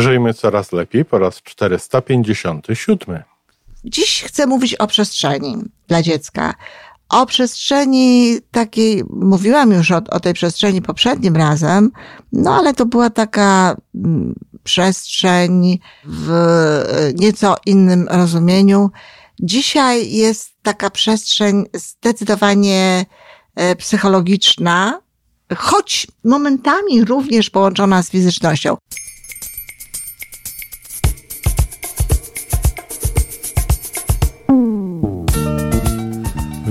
Żyjmy coraz lepiej po raz 457. Dziś chcę mówić o przestrzeni dla dziecka. O przestrzeni takiej, mówiłam już o, o tej przestrzeni poprzednim razem, no ale to była taka mm, przestrzeń w nieco innym rozumieniu. Dzisiaj jest taka przestrzeń zdecydowanie e, psychologiczna, choć momentami również połączona z fizycznością.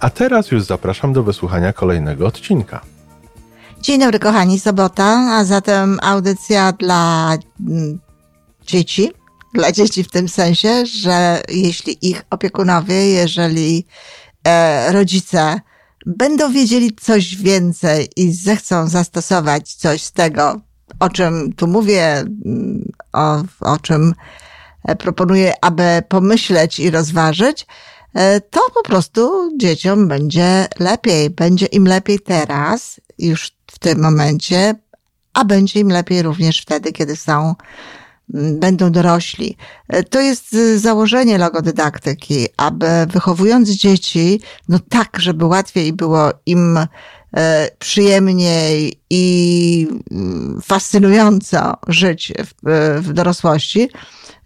A teraz już zapraszam do wysłuchania kolejnego odcinka. Dzień dobry, kochani, sobota, a zatem audycja dla mm, dzieci. Dla dzieci w tym sensie, że jeśli ich opiekunowie, jeżeli e, rodzice będą wiedzieli coś więcej i zechcą zastosować coś z tego, o czym tu mówię, mm, o, o czym e, proponuję, aby pomyśleć i rozważyć, to po prostu dzieciom będzie lepiej. Będzie im lepiej teraz, już w tym momencie, a będzie im lepiej również wtedy, kiedy są, będą dorośli. E, to jest założenie logodydaktyki, aby wychowując dzieci, no tak, żeby łatwiej było im e, przyjemniej i mm, fascynująco żyć w, w dorosłości,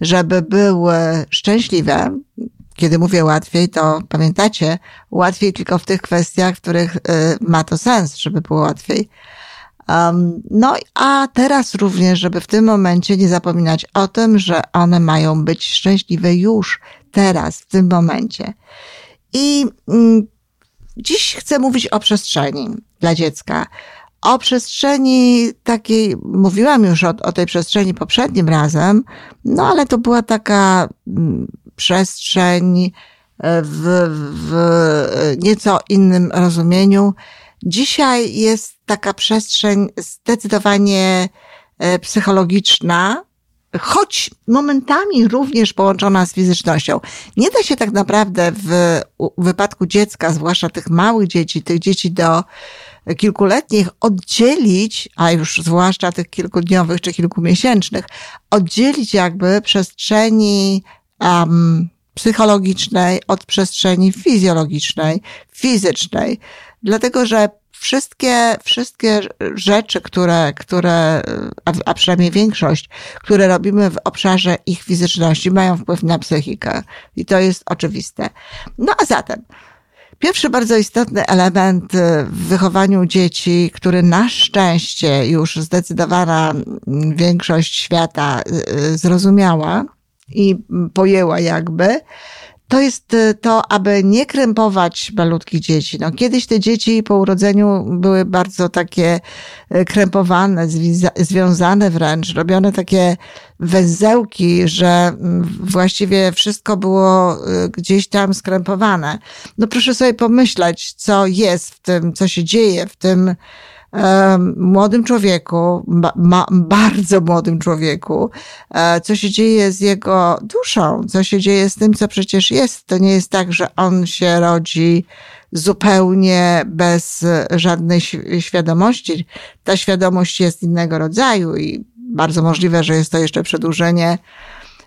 żeby były szczęśliwe, kiedy mówię łatwiej, to pamiętacie, łatwiej tylko w tych kwestiach, w których y, ma to sens, żeby było łatwiej. Um, no, a teraz również, żeby w tym momencie nie zapominać o tym, że one mają być szczęśliwe już, teraz, w tym momencie. I mm, dziś chcę mówić o przestrzeni dla dziecka. O przestrzeni takiej, mówiłam już o, o tej przestrzeni poprzednim razem, no ale to była taka mm, przestrzeń e, w, w nieco innym rozumieniu. Dzisiaj jest taka przestrzeń zdecydowanie e, psychologiczna, choć momentami również połączona z fizycznością. Nie da się tak naprawdę w wypadku dziecka, zwłaszcza tych małych dzieci, tych dzieci do kilkuletnich, oddzielić, a już zwłaszcza tych kilkudniowych czy kilkumiesięcznych, oddzielić jakby przestrzeni um, psychologicznej od przestrzeni fizjologicznej, fizycznej. Dlatego, że wszystkie, wszystkie rzeczy, które, które a, a przynajmniej większość, które robimy w obszarze ich fizyczności, mają wpływ na psychikę. I to jest oczywiste. No a zatem, Pierwszy bardzo istotny element w wychowaniu dzieci, który na szczęście już zdecydowana większość świata y, y, zrozumiała, i pojęła jakby, to jest e, to, aby nie krępować malutkich dzieci. No, kiedyś te dzieci po urodzeniu były bardzo takie e, krępowane, związane wręcz, robione takie węzełki, że właściwie wszystko było e, gdzieś tam skrępowane. No proszę sobie pomyśleć, co jest w tym, co się dzieje w tym, młodym człowieku, ma, bardzo młodym człowieku, e, co się dzieje z jego duszą, co się dzieje z tym, co przecież jest. To nie jest tak, że on się rodzi zupełnie bez żadnej świadomości. Ta świadomość jest innego rodzaju i bardzo możliwe, że jest to jeszcze przedłużenie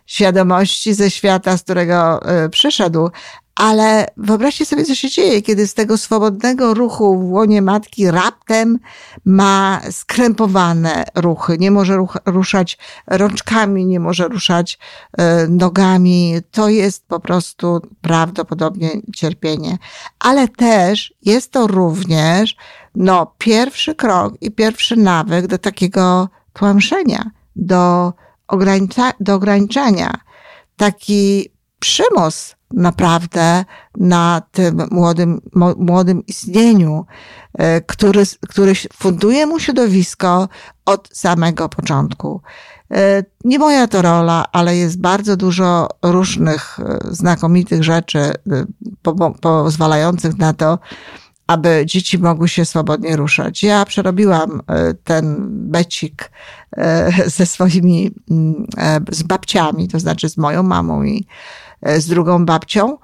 świadomości ze świata, z którego e, przyszedł, ale wyobraźcie sobie, co się dzieje, kiedy z tego swobodnego ruchu w łonie matki raptem ma skrępowane ruchy. Nie może ruch, ruszać rączkami, nie może ruszać y, nogami. To jest po prostu prawdopodobnie cierpienie. Ale też jest to również, no, pierwszy krok i pierwszy nawyk do takiego tłamszenia, do, ogranicza, do ograniczania. Taki przymus naprawdę na tym młodym, młodym istnieniu, który, który funduje mu środowisko od samego początku. Nie moja to rola, ale jest bardzo dużo różnych znakomitych rzeczy pozwalających na to, aby dzieci mogły się swobodnie ruszać. Ja przerobiłam e, ten becik e, ze swoimi, mm, e, z babciami, to znaczy z moją mamą i z drugą babcią.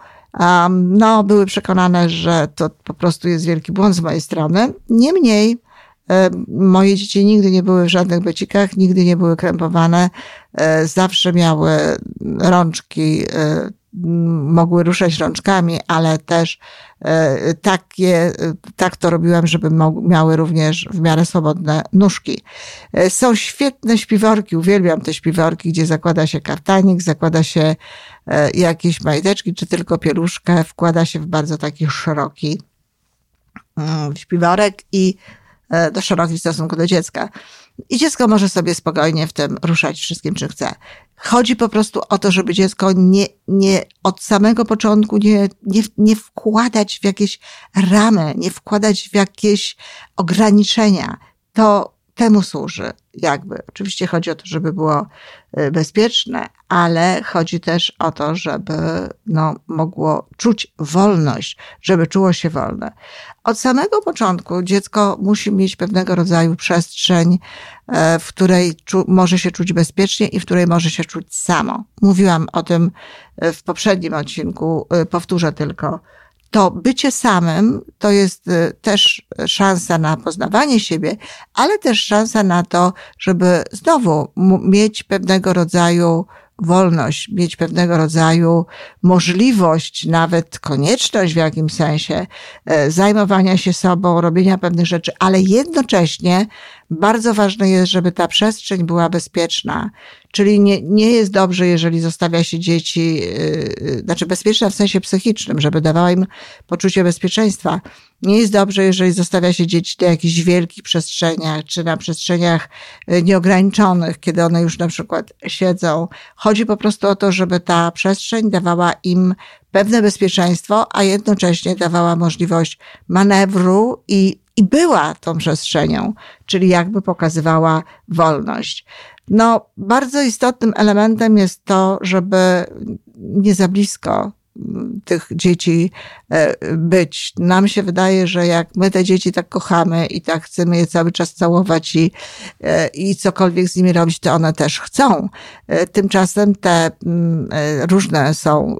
No, były przekonane, że to po prostu jest wielki błąd z mojej strony. Niemniej, moje dzieci nigdy nie były w żadnych becikach, nigdy nie były krępowane, zawsze miały rączki mogły ruszać rączkami, ale też e, takie, tak to robiłam, żeby miały również w miarę swobodne nóżki. E, są świetne śpiworki, uwielbiam te śpiworki, gdzie zakłada się kaftanik, zakłada się e, jakieś majteczki, czy tylko pieluszkę, wkłada się w bardzo taki szeroki mm, śpiworek i do szeroki w stosunku do dziecka. I dziecko może sobie spokojnie w tym ruszać wszystkim, czym chce. Chodzi po prostu o to, żeby dziecko nie, nie od samego początku nie, nie, nie wkładać w jakieś ramy, nie wkładać w jakieś ograniczenia. To temu służy, jakby. Oczywiście chodzi o to, żeby było y, bezpieczne, ale chodzi też o to, żeby no, mogło czuć wolność, żeby czuło się wolne. Od samego początku dziecko musi mieć pewnego rodzaju przestrzeń, e, w której może się czuć bezpiecznie i w której może się czuć samo. Mówiłam o tym e, w poprzednim odcinku, e, powtórzę tylko to bycie samym to jest y, też szansa na poznawanie siebie, ale też szansa na to, żeby znowu mieć pewnego rodzaju wolność, mieć pewnego rodzaju możliwość, nawet konieczność w jakimś sensie e, zajmowania się sobą, robienia pewnych rzeczy, ale jednocześnie bardzo ważne jest, żeby ta przestrzeń była bezpieczna. Czyli nie, nie jest dobrze, jeżeli zostawia się dzieci, yy, znaczy bezpieczna w sensie psychicznym, żeby dawała im poczucie bezpieczeństwa. Nie jest dobrze, jeżeli zostawia się dzieci na jakichś wielkich przestrzeniach, czy na przestrzeniach y, nieograniczonych, kiedy one już na przykład siedzą. Chodzi po prostu o to, żeby ta przestrzeń dawała im pewne bezpieczeństwo, a jednocześnie dawała możliwość manewru i i była tą przestrzenią, czyli jakby pokazywała wolność. No, bardzo istotnym elementem jest to, żeby nie za blisko mm, tych dzieci e, być. Nam się wydaje, że jak my te dzieci tak kochamy i tak chcemy je cały czas całować i, e, i cokolwiek z nimi robić, to one też chcą. E, tymczasem te mm, różne są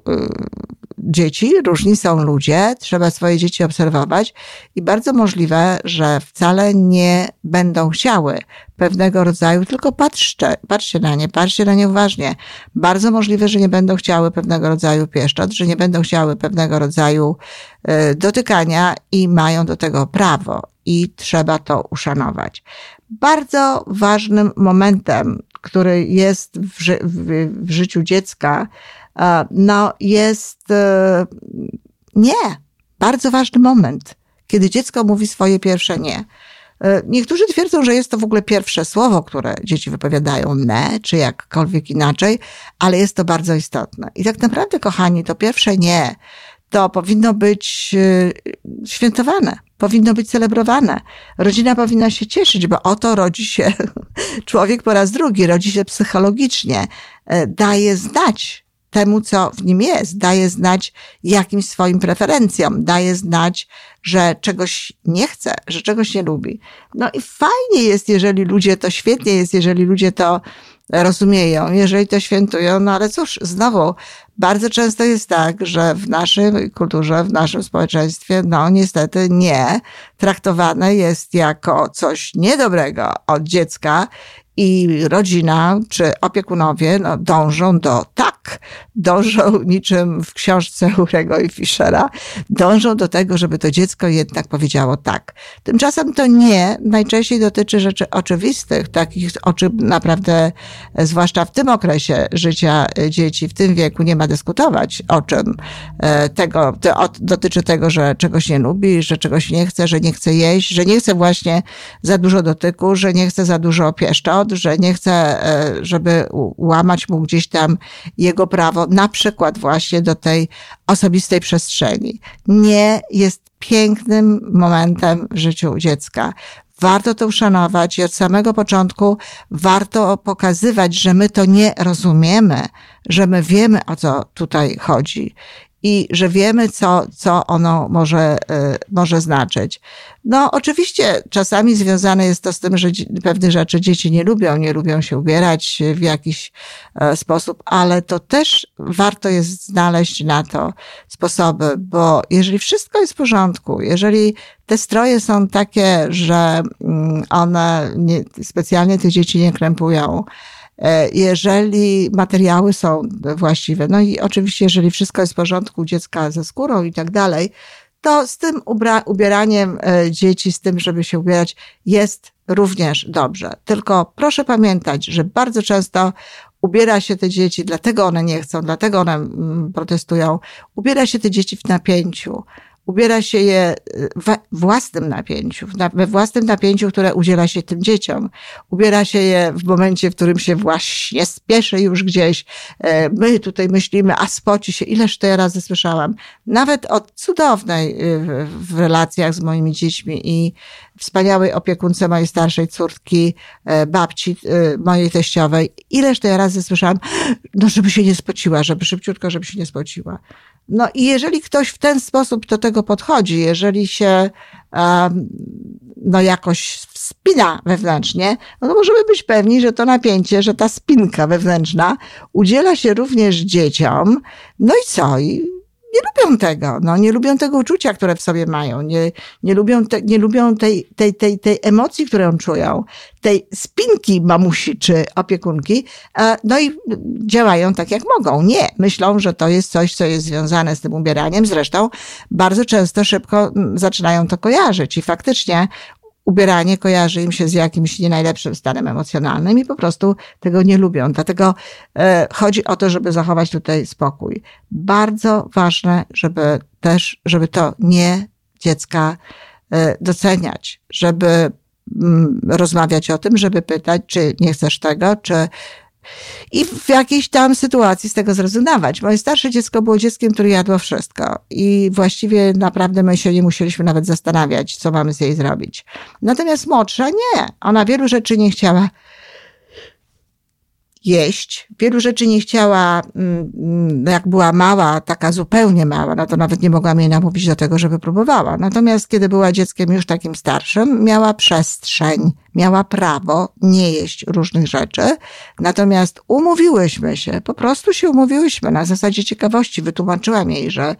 dzieci, różni są ludzie, trzeba swoje dzieci obserwować i bardzo możliwe, że wcale nie będą chciały pewnego rodzaju, tylko patrzcie, patrzcie na nie, patrzcie na nie uważnie. Bardzo możliwe, że nie będą chciały pewnego rodzaju pieszczot, że nie będą chciały pewnego rodzaju e, dotykania i mają do tego prawo i trzeba to uszanować. Bardzo ważnym momentem, który jest w, ży w, w życiu dziecka, no jest e, nie. Bardzo ważny moment, kiedy dziecko mówi swoje pierwsze nie. E, niektórzy twierdzą, że jest to w ogóle pierwsze słowo, które dzieci wypowiadają ne, czy jakkolwiek inaczej, ale jest to bardzo istotne. I tak naprawdę, kochani, to pierwsze nie to powinno być e, świętowane, powinno być celebrowane. Rodzina powinna się cieszyć, bo oto rodzi się człowiek po raz drugi, rodzi się psychologicznie, daje znać temu, co w nim jest, daje znać jakimś swoim preferencjom, daje znać, że czegoś nie chce, że czegoś nie lubi. No i fajnie jest, jeżeli ludzie to, świetnie jest, jeżeli ludzie to rozumieją, jeżeli to świętują, no ale cóż, znowu, bardzo często jest tak, że w naszej kulturze, w naszym społeczeństwie, no niestety nie, traktowane jest jako coś niedobrego od dziecka i rodzina czy opiekunowie no, dążą do tak, dążą niczym w książce Urego i Fischera, dążą do tego, żeby to dziecko jednak powiedziało tak. Tymczasem to nie najczęściej dotyczy rzeczy oczywistych, takich, o czym naprawdę, zwłaszcza w tym okresie życia dzieci, w tym wieku nie ma dyskutować, o czym e, tego, to, dotyczy tego, że czegoś nie lubi, że czegoś nie chce, że nie chce jeść, że nie chce właśnie za dużo dotyku, że nie chce za dużo pieszczot, że nie chce, e, żeby łamać mu gdzieś tam jego prawo, na przykład właśnie do tej osobistej przestrzeni. Nie jest pięknym momentem w życiu dziecka. Warto to uszanować i od samego początku warto pokazywać, że my to nie rozumiemy, że my wiemy, o co tutaj chodzi i że wiemy, co, co ono może, y, może znaczyć. No, oczywiście czasami związane jest to z tym, że pewne rzeczy dzieci nie lubią, nie lubią się ubierać w jakiś e, sposób, ale to też warto jest znaleźć na to sposoby, bo jeżeli wszystko jest w porządku, jeżeli te stroje są takie, że mm, one nie, specjalnie tych dzieci nie krępują, E, jeżeli materiały są właściwe. No i oczywiście, jeżeli wszystko jest w porządku, dziecka ze skórą i tak dalej, to z tym ubieraniem e, dzieci, z tym, żeby się ubierać, jest również dobrze. Tylko proszę pamiętać, że bardzo często ubiera się te dzieci, dlatego one nie chcą, dlatego one mm, protestują, ubiera się te dzieci w napięciu ubiera się je we własnym napięciu, we własnym napięciu, które udziela się tym dzieciom. Ubiera się je w momencie, w którym się właśnie spieszy już gdzieś. E, my tutaj myślimy, a spoci się. Ileż to ja razy słyszałam. Nawet od cudownej e, w relacjach z moimi dziećmi i wspaniałej opiekunce mojej starszej córki, e, babci mojej teściowej. Ileż to ja razy słyszałam, no żeby się nie spociła, żeby szybciutko, żeby się nie spociła. No i jeżeli ktoś w ten sposób do tego podchodzi, jeżeli się no jakoś spina wewnętrznie, no to możemy być pewni, że to napięcie, że ta spinka wewnętrzna udziela się również dzieciom. No i co? I nie lubią tego, no, nie lubią tego uczucia, które w sobie mają, nie, nie lubią, te, nie lubią tej, tej, tej, tej emocji, którą czują, tej spinki mamusi czy opiekunki, no i działają tak, jak mogą. Nie, myślą, że to jest coś, co jest związane z tym ubieraniem, zresztą bardzo często szybko zaczynają to kojarzyć i faktycznie ubieranie kojarzy im się z jakimś nie najlepszym stanem emocjonalnym i po prostu tego nie lubią. Dlatego e, chodzi o to, żeby zachować tutaj spokój. Bardzo ważne, żeby też, żeby to nie dziecka e, doceniać, żeby mm, rozmawiać o tym, żeby pytać, czy nie chcesz tego, czy i w jakiejś tam sytuacji z tego zrezygnować. Moje starsze dziecko było dzieckiem, które jadło wszystko i właściwie naprawdę my się nie musieliśmy nawet zastanawiać, co mamy z jej zrobić. Natomiast młodsza nie. Ona wielu rzeczy nie chciała jeść. Wielu rzeczy nie chciała, mm, jak była mała, taka zupełnie mała, no to nawet nie mogłam jej namówić do tego, żeby próbowała. Natomiast kiedy była dzieckiem już takim starszym, miała przestrzeń, miała prawo nie jeść różnych rzeczy. Natomiast umówiłyśmy się, po prostu się umówiłyśmy na zasadzie ciekawości. Wytłumaczyłam jej, że,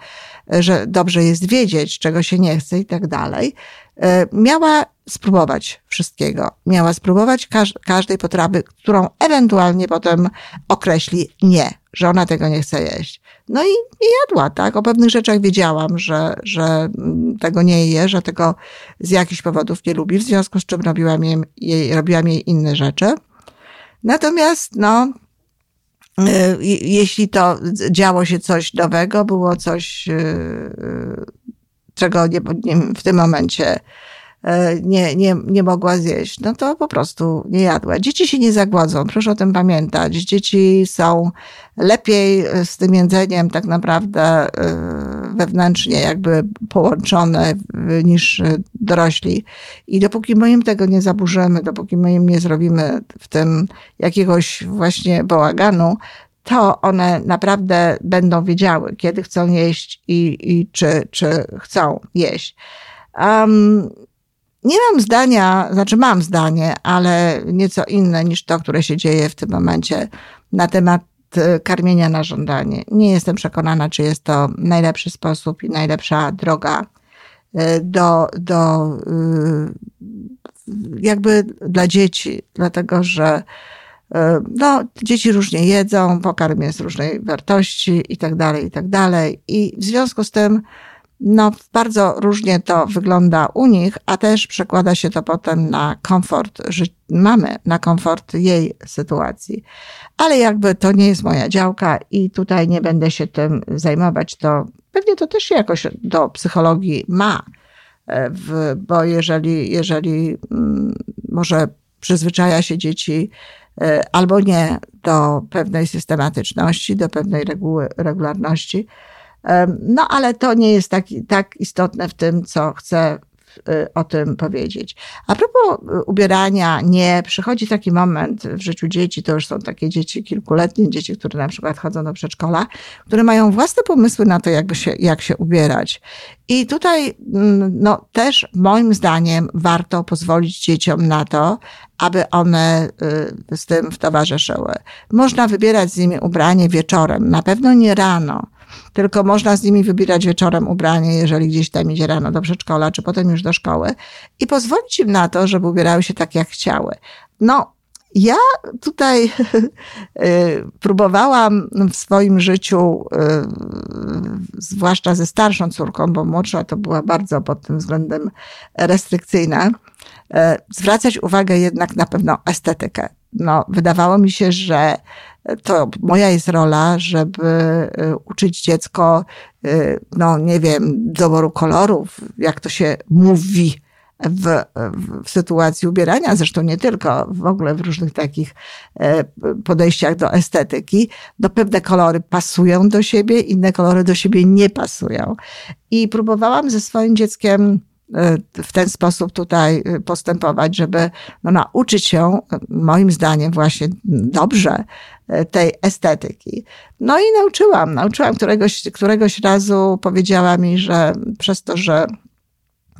że dobrze jest wiedzieć, czego się nie chce i tak dalej. E, miała spróbować wszystkiego. Miała spróbować każ każdej potrawy, którą ewentualnie potem określi nie, że ona tego nie chce jeść. No i, i jadła, tak? O pewnych rzeczach wiedziałam, że, że tego nie je, że tego z jakichś powodów nie lubi, w związku z czym robiłam jej, robiłam jej inne rzeczy. Natomiast, no, e, jeśli to działo się coś nowego, było coś, e, czego nie, nie, w tym momencie nie, nie, nie mogła zjeść, no to po prostu nie jadła. Dzieci się nie zagłodzą, proszę o tym pamiętać. Dzieci są lepiej z tym jedzeniem tak naprawdę e, wewnętrznie jakby połączone niż dorośli. I dopóki my im tego nie zaburzymy, dopóki my im nie zrobimy w tym jakiegoś właśnie bałaganu, to one naprawdę będą wiedziały, kiedy chcą jeść i, i czy, czy chcą jeść. Um, nie mam zdania, znaczy mam zdanie, ale nieco inne niż to, które się dzieje w tym momencie na temat e, karmienia na żądanie. Nie jestem przekonana, czy jest to najlepszy sposób i najlepsza droga e, do, do e, jakby dla dzieci, dlatego że no, dzieci różnie jedzą, pokarm jest różnej wartości i tak dalej, i tak dalej. I w związku z tym no, bardzo różnie to wygląda u nich, a też przekłada się to potem na komfort mamy, na komfort jej sytuacji. Ale jakby to nie jest moja działka i tutaj nie będę się tym zajmować, to pewnie to też jakoś do psychologii ma. E, w, bo jeżeli, jeżeli mm, może przyzwyczaja się dzieci albo nie do pewnej systematyczności, do pewnej reguły, regularności. No, ale to nie jest tak, tak istotne w tym, co chcę Y, o tym powiedzieć. A propos y, ubierania, nie, przychodzi taki moment w życiu dzieci, to już są takie dzieci kilkuletnie, dzieci, które na przykład chodzą do przedszkola, które mają własne pomysły na to, jakby się, jak się ubierać. I tutaj, mm, no, też moim zdaniem warto pozwolić dzieciom na to, aby one y, z tym towarzyszyły. Można wybierać z nimi ubranie wieczorem, na pewno nie rano tylko można z nimi wybierać wieczorem ubranie, jeżeli gdzieś tam idzie rano do przedszkola, czy potem już do szkoły i pozwolić im na to, żeby ubierały się tak, jak chciały. No, ja tutaj y, próbowałam w swoim życiu, y, zwłaszcza ze starszą córką, bo młodsza to była bardzo pod tym względem restrykcyjna, y, zwracać uwagę jednak na pewną estetykę. No, wydawało mi się, że to moja jest rola, żeby y, uczyć dziecko, y, no nie wiem, doboru kolorów, jak to się mówi w, w sytuacji ubierania, zresztą nie tylko, w ogóle w różnych takich e, podejściach do estetyki, no pewne kolory pasują do siebie, inne kolory do siebie nie pasują. I próbowałam ze swoim dzieckiem w ten sposób tutaj e, postępować, żeby no, nauczyć się, moim zdaniem, właśnie dobrze tej estetyki. No i nauczyłam, nauczyłam któregoś, któregoś razu powiedziała mi, że przez to, że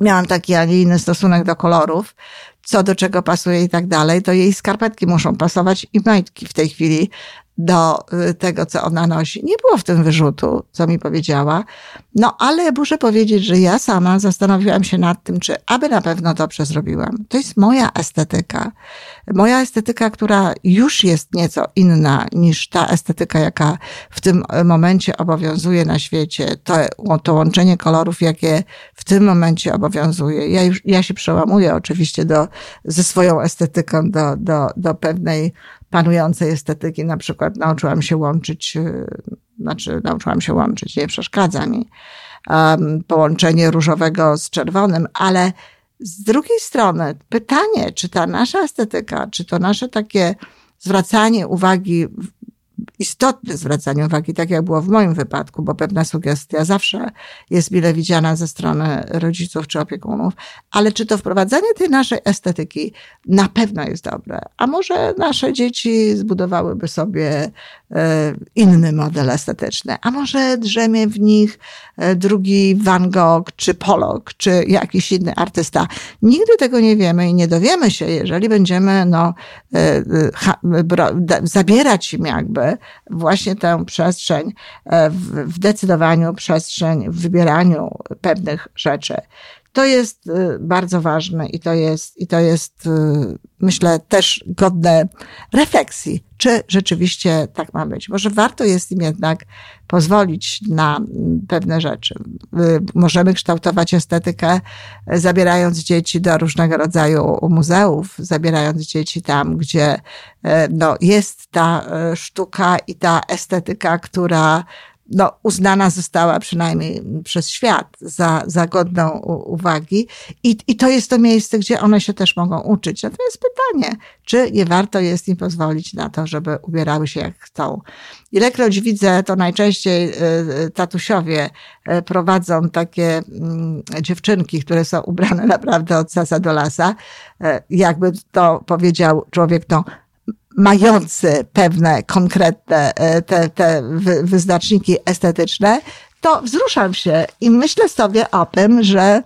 miałam taki, a nie inny stosunek do kolorów, co do czego pasuje i tak dalej, to jej skarpetki muszą pasować i majtki w tej chwili do y, tego, co ona nosi. Nie było w tym wyrzutu, co mi powiedziała. No, ale muszę powiedzieć, że ja sama zastanowiłam się nad tym, czy aby na pewno dobrze zrobiłam. To jest moja estetyka. Moja estetyka, która już jest nieco inna niż ta estetyka, jaka w tym momencie obowiązuje na świecie. To, to łączenie kolorów, jakie w tym momencie obowiązuje. Ja, już, ja się przełamuję oczywiście do, ze swoją estetyką do, do, do pewnej panującej estetyki. Na przykład nauczyłam się łączyć, y, znaczy nauczyłam się łączyć, nie przeszkadza mi um, połączenie różowego z czerwonym, ale z drugiej strony pytanie, czy ta nasza estetyka, czy to nasze takie zwracanie uwagi istotne zwracanie uwagi, tak jak było w moim wypadku, bo pewna sugestia zawsze jest mile widziana ze strony rodziców czy opiekunów, ale czy to wprowadzanie tej naszej estetyki na pewno jest dobre? A może nasze dzieci zbudowałyby sobie e, inny model estetyczny, a może drzemie w nich e, drugi Van Gogh, czy Pollock, czy jakiś inny artysta. Nigdy tego nie wiemy i nie dowiemy się, jeżeli będziemy no, e, zabierać im jakby właśnie tę przestrzeń e, w decydowaniu, przestrzeń w wybieraniu pewnych rzeczy. To jest y, bardzo ważne i to jest, i to jest, y, myślę, też godne refleksji, czy rzeczywiście tak ma być. Może warto jest im jednak pozwolić na mm, pewne rzeczy. Y, możemy kształtować estetykę, zabierając dzieci do różnego rodzaju muzeów, zabierając dzieci tam, gdzie no, jest ta sztuka i ta estetyka, która no, uznana została przynajmniej przez świat za, za godną uwagi. I, I to jest to miejsce, gdzie one się też mogą uczyć. Natomiast pytanie, czy nie warto jest im pozwolić na to, żeby ubierały się jak chcą. Ilekroć widzę, to najczęściej y, tatusiowie y, prowadzą takie mm, dziewczynki, które są ubrane naprawdę od sasa do lasa. Jakby to powiedział człowiek, to mający pewne konkretne e, te, te wyznaczniki estetyczne, to wzruszam się i myślę sobie o tym, że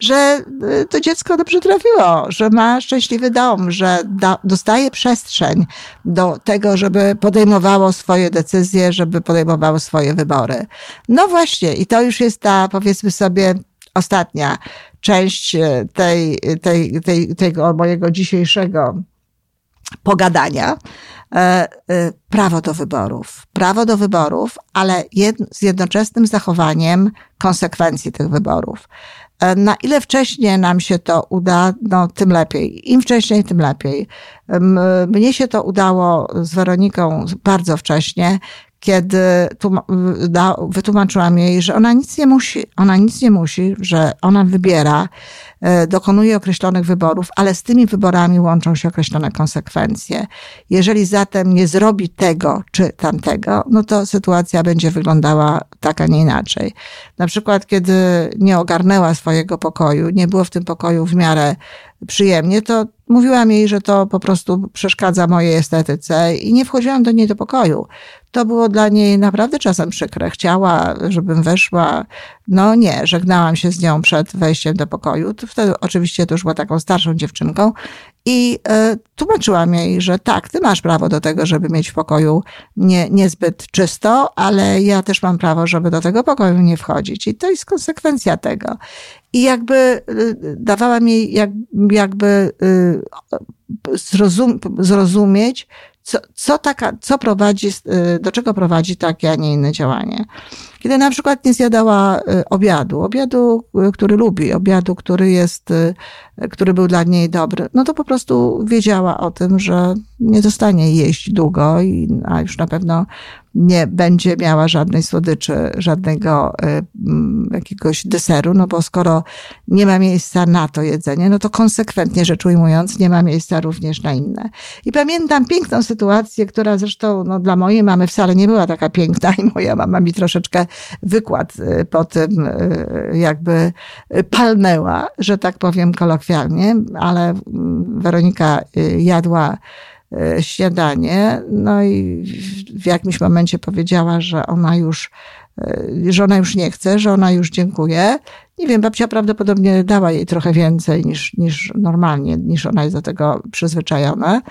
że e, to dziecko dobrze trafiło, że ma szczęśliwy dom, że da, dostaje przestrzeń do tego, żeby podejmowało swoje decyzje, żeby podejmowało swoje wybory. No właśnie, i to już jest ta, powiedzmy sobie, ostatnia część e, tej, tej, tej, tego mojego dzisiejszego pogadania, e, e, prawo do wyborów. Prawo do wyborów, ale z jednoczesnym zachowaniem konsekwencji tych wyborów. E, na ile wcześniej nam się to uda, no tym lepiej. Im wcześniej, tym lepiej. Mnie się to udało z Weroniką bardzo wcześnie, kiedy wytłumaczyłam jej, że ona nic nie musi, ona nic nie musi, że ona wybiera, e, dokonuje określonych wyborów, ale z tymi wyborami łączą się określone konsekwencje. Jeżeli zatem nie zrobi tego czy tamtego, no to sytuacja będzie wyglądała tak, a nie inaczej. Na przykład, kiedy nie ogarnęła swojego pokoju, nie było w tym pokoju w miarę przyjemnie, to mówiłam jej, że to po prostu przeszkadza mojej estetyce i nie wchodziłam do niej do pokoju. To było dla niej naprawdę czasem przykre. Chciała, żebym weszła. No nie, żegnałam się z nią przed wejściem do pokoju. Wtedy oczywiście to już była taką starszą dziewczynką i y, tłumaczyłam jej, że tak, ty masz prawo do tego, żeby mieć w pokoju nie, niezbyt czysto, ale ja też mam prawo, żeby do tego pokoju nie wchodzić. I to jest konsekwencja tego. I jakby y, dawała mi jak, jakby y, zrozum, zrozumieć, co, co, taka, co prowadzi, y, do czego prowadzi takie, a nie inne działanie. Kiedy na przykład nie zjadała obiadu, obiadu, który lubi, obiadu, który jest, który był dla niej dobry, no to po prostu wiedziała o tym, że nie zostanie jeść długo, a już na pewno nie będzie miała żadnej słodyczy, żadnego y, jakiegoś deseru, no bo skoro nie ma miejsca na to jedzenie, no to konsekwentnie rzecz ujmując, nie ma miejsca również na inne. I pamiętam piękną sytuację, która zresztą no, dla mojej mamy wcale nie była taka piękna i moja mama mi troszeczkę wykład y, po tym y, jakby palnęła, że tak powiem kolokwialnie, ale Weronika jadła E, śniadanie. No i w jakimś momencie powiedziała, że ona już, że ona już nie chce, że ona już dziękuję. Nie wiem, babcia prawdopodobnie dała jej trochę więcej niż, niż normalnie, niż ona jest do tego przyzwyczajona.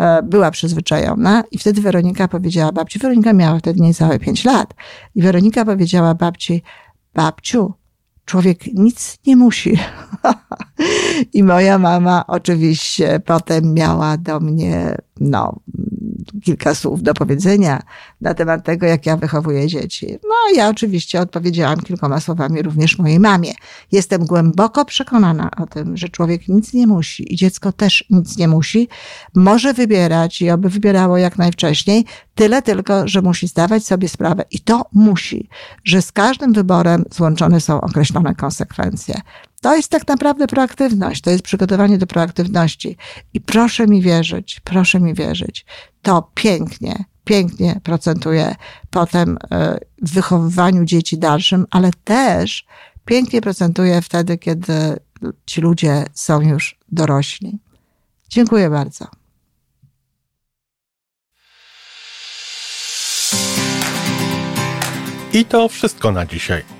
E, była przyzwyczajona i wtedy Weronika powiedziała babci, Weronika miała wtedy niecałe pięć lat i Weronika powiedziała babci, babciu, człowiek nic nie musi. I moja mama oczywiście potem miała do mnie, no, kilka słów do powiedzenia na temat tego, jak ja wychowuję dzieci. No, ja oczywiście odpowiedziałam kilkoma słowami również mojej mamie. Jestem głęboko przekonana o tym, że człowiek nic nie musi i dziecko też nic nie musi. Może wybierać i oby wybierało jak najwcześniej, tyle tylko, że musi zdawać sobie sprawę i to musi, że z każdym wyborem złączone są określone konsekwencje. To jest tak naprawdę proaktywność, to jest przygotowanie do proaktywności. I proszę mi wierzyć, proszę mi wierzyć, to pięknie, pięknie procentuje potem e, w wychowywaniu dzieci dalszym, ale też pięknie procentuje wtedy, kiedy ci ludzie są już dorośli. Dziękuję bardzo. I to wszystko na dzisiaj.